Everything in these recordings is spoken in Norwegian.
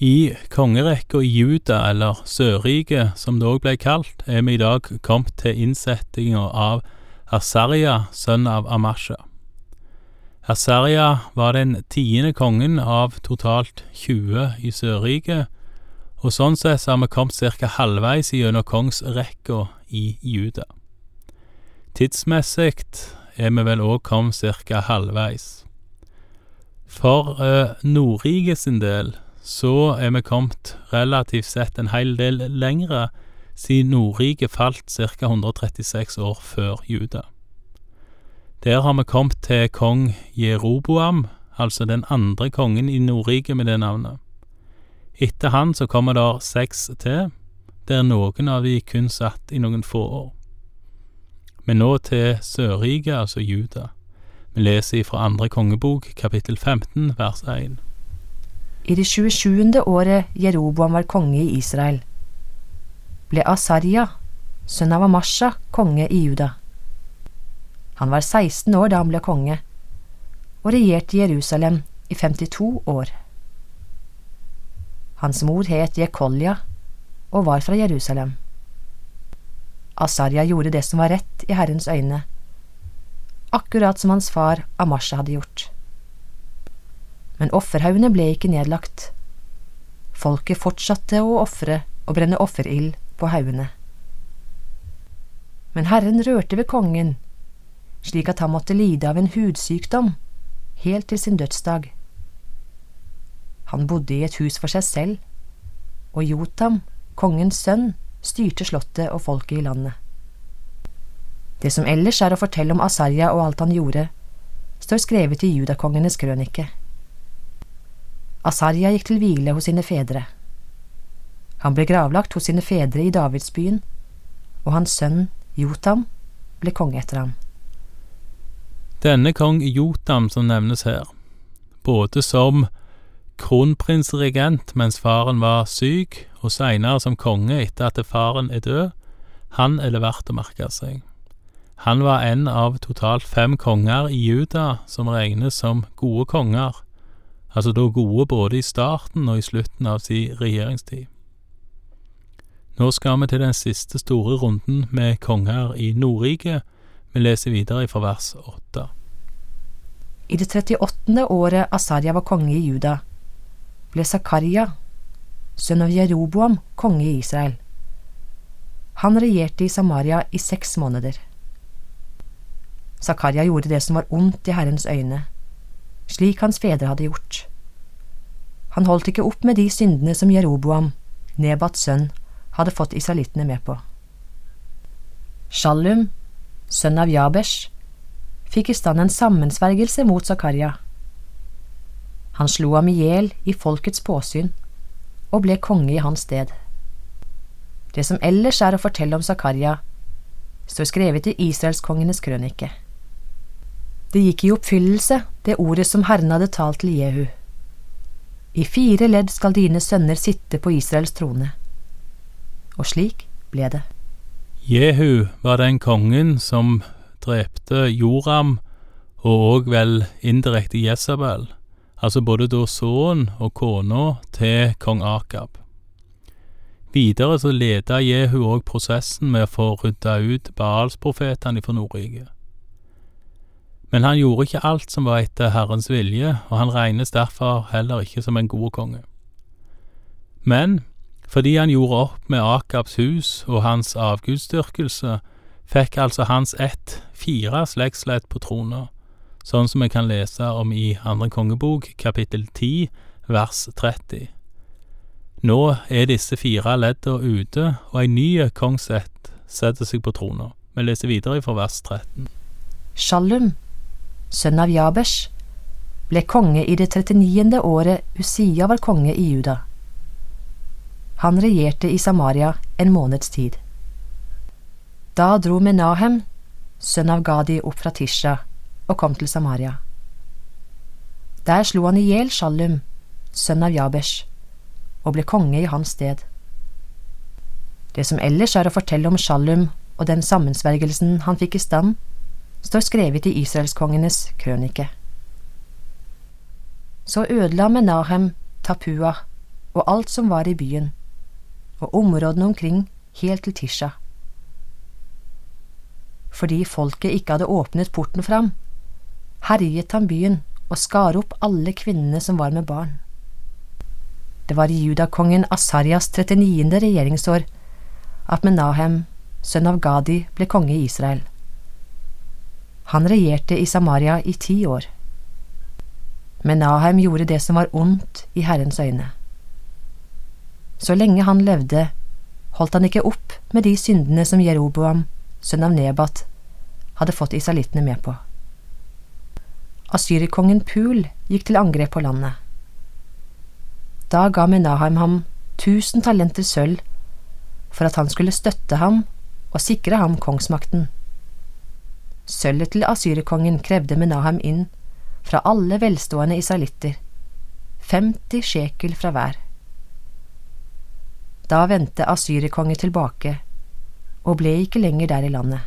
I kongerekka i Juda, eller Sørriket som det òg ble kalt, er vi i dag kommet til innsettinga av Asarja, sønn av Amasha. Asarja var den tiende kongen av totalt 20 i Sørriket, og sånn sett har vi kommet ca. halvveis gjennom kongsrekka i Juda. Tidsmessig er vi vel òg kommet ca. halvveis. For uh, Nordriket sin del så er vi kommet relativt sett en hel del lengre, siden Nordriket falt ca. 136 år før Juda. Der har vi kommet til kong Jeroboam, altså den andre kongen i Nordriket med det navnet. Etter han så kommer der seks til, der noen av de kun satt i noen få år. Men nå til Sørriket, altså Juda. Vi leser fra andre kongebok, kapittel 15, vers 1. I det 27. året Jeroboam var konge i Israel, ble Asarja, sønn av Amasha, konge i Juda. Han var 16 år da han ble konge, og regjerte Jerusalem i 52 år. Hans mor het Jekolja og var fra Jerusalem. Asarja gjorde det som var rett i Herrens øyne, akkurat som hans far Amasha hadde gjort men offerhaugene ble ikke nedlagt. Folket fortsatte å ofre og brenne offerild på haugene. Men Herren rørte ved kongen, slik at han måtte lide av en hudsykdom helt til sin dødsdag. Han bodde i et hus for seg selv, og Jotam, kongens sønn, styrte slottet og folket i landet. Det som ellers er å fortelle om Asarja og alt han gjorde, står skrevet i judakongenes krønike. Asarja gikk til hvile hos sine fedre. Han ble gravlagt hos sine fedre i Davidsbyen, og hans sønn Jotam ble konge etter ham. Denne kong Jotam som nevnes her, både som kronprinsregent mens faren var syk, og seinere som konge etter at faren er død, han er det verdt å merke seg. Han var en av totalt fem konger i Juda som regnes som gode konger, altså da gode både i starten og i slutten av sin regjeringstid. Nå skal vi til den siste store runden med konger i Nordriket. Vi leser videre fra vers 8. I det 38. året Asarja var konge i Juda, ble Zakaria, sønn av Jeroboam, konge i Israel. Han regjerte i Samaria i seks måneder. Zakaria gjorde det som var ondt i Herrens øyne slik hans fedre hadde gjort. Han holdt ikke opp med de syndene som Jeroboam, Nebats sønn, hadde fått israelittene med på. Shallum, sønn av Jabesh, fikk i stand en sammensvergelse mot Zakaria. Han slo ham i hjel i folkets påsyn og ble konge i hans sted. Det som ellers er å fortelle om Zakaria, står skrevet i israelskongenes krønike. Det gikk i oppfyllelse, det ordet som Herren hadde talt til Jehu. I fire ledd skal dine sønner sitte på Israels trone. Og slik ble det. Jehu var den kongen som drepte Joram og òg vel indirekte Jesabel, altså både da sønnen og kona til kong Akab. Videre så leda Jehu òg prosessen med å få rydda ut Baalsprofetene fra Nordriket. Men han gjorde ikke alt som var etter Herrens vilje, og han regnes derfor heller ikke som en god konge. Men fordi han gjorde opp med Akabs hus og hans avgudsdyrkelse, fikk altså hans ett fire slektsledd på trona, sånn som vi kan lese om i andre kongebok, kapittel 10, vers 30. Nå er disse fire ledda ute, og ei ny kongsett setter seg på trona. Vi leser videre fra vers 13. Shalum sønn av Jabesh, ble konge i det 39. året Usia var konge i Juda. Han regjerte i Samaria en måneds tid. Da dro Menahem, sønn av Gadi, opp fra Tisha og kom til Samaria. Der slo han i hjel Shallum, sønn av Jabesh, og ble konge i hans sted. Det som ellers er å fortelle om Shallum og den sammensvergelsen han fikk i stand, står skrevet i israelskongenes krønike. Så ødela Menahem Tapua og alt som var i byen, og områdene omkring helt til Tisha. Fordi folket ikke hadde åpnet porten fram, herjet han byen og skar opp alle kvinnene som var med barn. Det var i judakongen Asarias 39. regjeringsår at Menahem, sønn av Gadi, ble konge i Israel. Han regjerte i Samaria i ti år. Men Menahem gjorde det som var ondt i Herrens øyne. Så lenge han levde, holdt han ikke opp med de syndene som Jeroboam, sønn av Nebat, hadde fått israelittene med på. Asyrkongen Pul gikk til angrep på landet. Da ga Menaheim ham tusen talenter sølv for at han skulle støtte ham og sikre ham kongsmakten. Sølvet til Asyrikongen krevde Menahem inn fra alle velstående israelitter, 50 sjekel fra hver. Da vendte Asyrikongen tilbake og ble ikke lenger der i landet.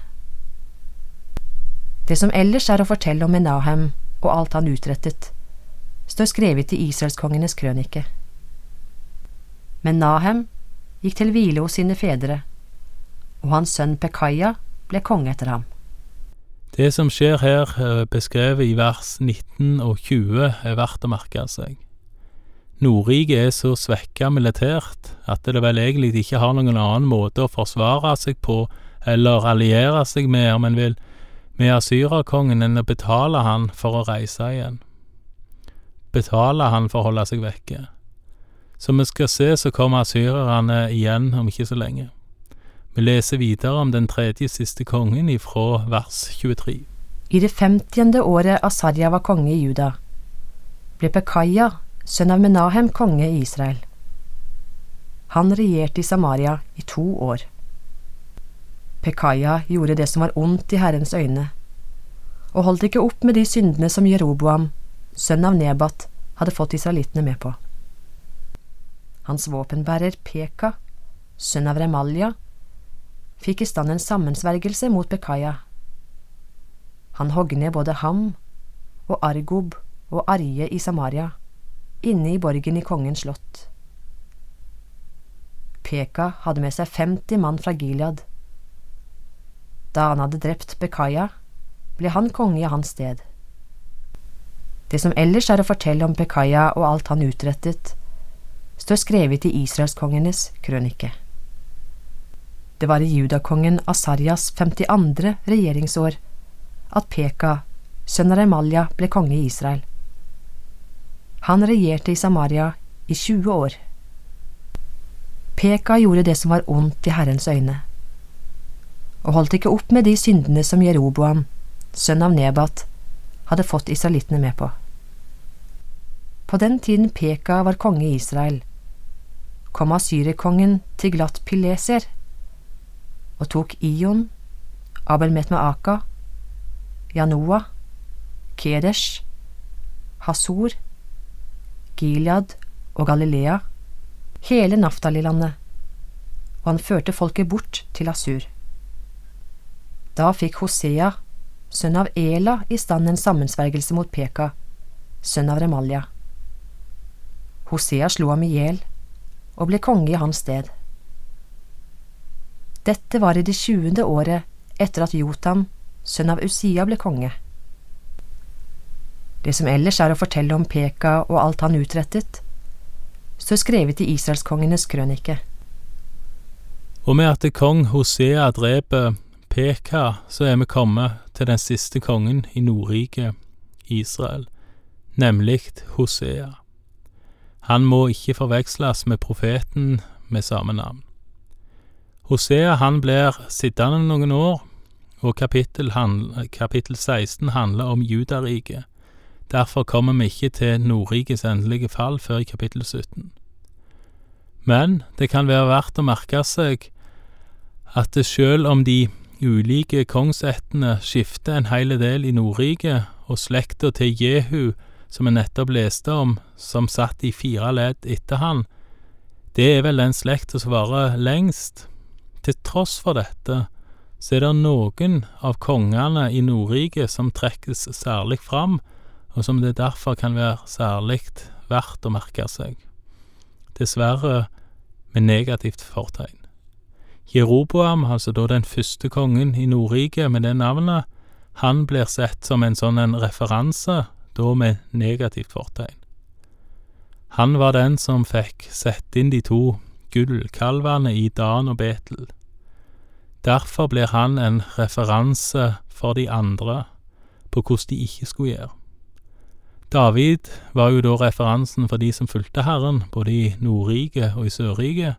Det som ellers er å fortelle om Menahem og alt han utrettet, står skrevet i israelskongenes krønike. Men Nahem gikk til hvile hos sine fedre, og hans sønn Pekaya ble konge etter ham. Det som skjer her, eh, beskrevet i vers 19 og 20, er verdt å merke seg. Nordriket er så svekka militært at det vel egentlig ikke har noen annen måte å forsvare seg på eller alliere seg med om en vil med asyrerkongen enn å betale han for å reise igjen. Betale han for å holde seg vekke. Som vi skal se, så kommer asyrerne igjen om ikke så lenge. Vi leser videre om den tredje siste kongen ifra vers 23. I det femtiende året Asarja var konge i Juda, ble Pekaya, sønn av Menahem, konge i Israel. Han regjerte i Samaria i to år. Pekaya gjorde det som var ondt i Herrens øyne, og holdt ikke opp med de syndene som Jeroboam, sønn av Nebat, hadde fått israelittene med på. Hans våpenbærer Peka, sønn av Remalja, fikk i stand en sammensvergelse mot Bekaya. Han hogg ned både ham og Argob og Arje i Samaria, inne i borgen i kongens slott. Peka hadde med seg 50 mann fra Gilead, da han hadde drept Bekaya, ble han konge i hans sted. Det som ellers er å fortelle om Bekaya og alt han utrettet, står skrevet i israelskongenes krønike. Det var i judakongen Asarjas 52. regjeringsår at Peka, sønn av Remalja, ble konge i Israel. Han regjerte i Samaria i 20 år. Peka gjorde det som var ondt i Herrens øyne og holdt ikke opp med de syndene som Jeroboam, sønn av Nebat, hadde fått israelittene med på. På den tiden Peka var konge i Israel, kom asyrerkongen til glatt Pileser og tok Ion, Abel Metmaaka, Janoa, Kedesh, Hasor, Gilead og Galilea, hele Naftalilandet, og han førte folket bort til Asur. Da fikk Hosea, sønn av Ela, i stand en sammensvergelse mot Peka, sønn av Remalia. Hosea slo ham i hjel og ble konge i hans sted. Dette var i det tjuende året etter at Jotam, sønn av Usia, ble konge. Det som ellers er å fortelle om Peka og alt han utrettet, står skrevet i israelskongenes krønike. Og med at kong Hosea dreper Peka så er vi kommet til den siste kongen i Nordriket, Israel, nemlig Hosea. Han må ikke forveksles med profeten med samme navn. Hosea han blir sittende noen år, og kapittel, kapittel 16 handler om Judariket. Derfor kommer vi ikke til Nordrikets endelige fall før i kapittel 17. Men det kan være verdt å merke seg at selv om de ulike kongsættene skifter en hel del i Nordriket, og slekta til Jehu, som vi nettopp leste om, som satt i fire ledd etter han, det er vel den slekta som varer lengst. Til tross for dette, så er det noen av kongene i Nordriket som trekkes særlig fram, og som det derfor kan være særlig verdt å merke seg. dessverre med negativt fortegn. Jeroboam, altså da den første kongen i Nordriket med det navnet, han blir sett som en sånn en referanse, da med negativt fortegn. Han var den som fikk sette inn de to gullkalvene i Dan og Betel. Derfor blir han en referanse for de andre på hvordan de ikke skulle gjøre. David var jo da referansen for de som fulgte Herren, både i Nordriket og i Sørriket,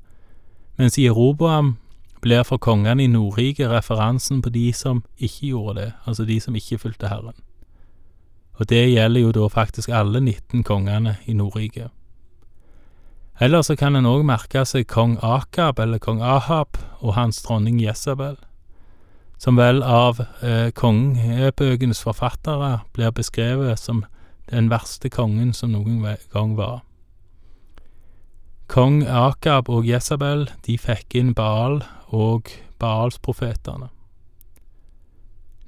mens Jeroboam blir for kongene i Nordriket referansen på de som ikke gjorde det, altså de som ikke fulgte Herren. Og det gjelder jo da faktisk alle 19 kongene i Nordriket. Eller så kan en òg merke seg kong Akab, eller kong Ahab, og hans dronning Jesabel, som vel av eh, kongebøkenes forfattere blir beskrevet som den verste kongen som noen gang var. Kong Akab og Jesabel de fikk inn Baal og Baalsprofetene.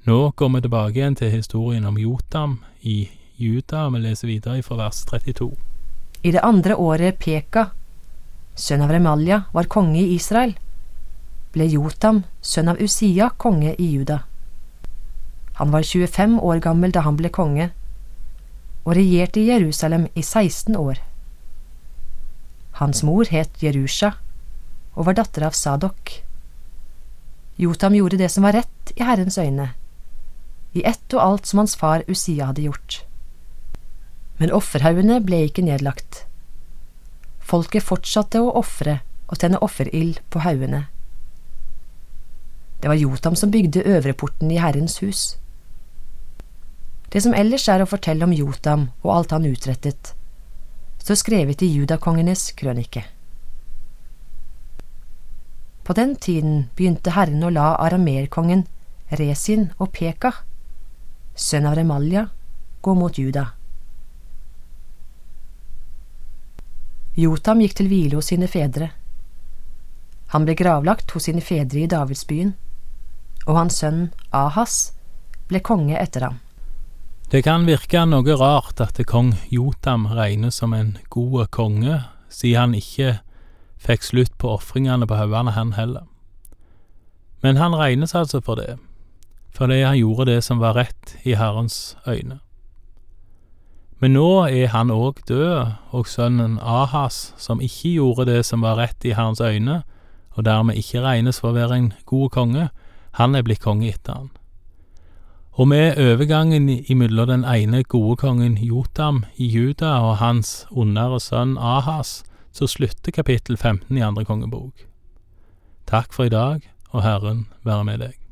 Nå går vi tilbake igjen til historien om Jotam i Juda, vi leser videre fra vers 32. I det andre året Peka, sønn av Remalja, var konge i Israel, ble Jotam, sønn av Usia, konge i Juda. Han var 25 år gammel da han ble konge, og regjerte i Jerusalem i 16 år. Hans mor het Jerusha og var datter av Sadok. Jotam gjorde det som var rett i Herrens øyne, i ett og alt som hans far Usia hadde gjort. Men offerhaugene ble ikke nedlagt. Folket fortsatte å ofre og tenne offerild på haugene. Det var Jotam som bygde øvreporten i Herrens hus. Det som ellers er å fortelle om Jotam og alt han utrettet, står skrevet i judakongenes krønike. På den tiden begynte Herren å la aramerkongen Resin og Peka, sønn av Remalja, gå mot Juda. Jotam gikk til hvile hos sine fedre. Han ble gravlagt hos sine fedre i Davidsbyen, og hans sønn Ahas ble konge etter ham. Det kan virke noe rart at kong Jotam regnes som en god konge, siden han ikke fikk slutt på ofringene på haugene, han heller. Men han regnes altså for det, fordi han gjorde det som var rett i Herrens øyne. Men nå er han òg død, og sønnen Ahas, som ikke gjorde det som var rett i Herrens øyne, og dermed ikke regnes for å være en god konge, han er blitt konge etter han. Og med overgangen imellom den ene gode kongen Jotam i Juda og hans ondere sønn Ahas, så slutter kapittel 15 i andre kongebok. Takk for i dag, og Herren være med deg.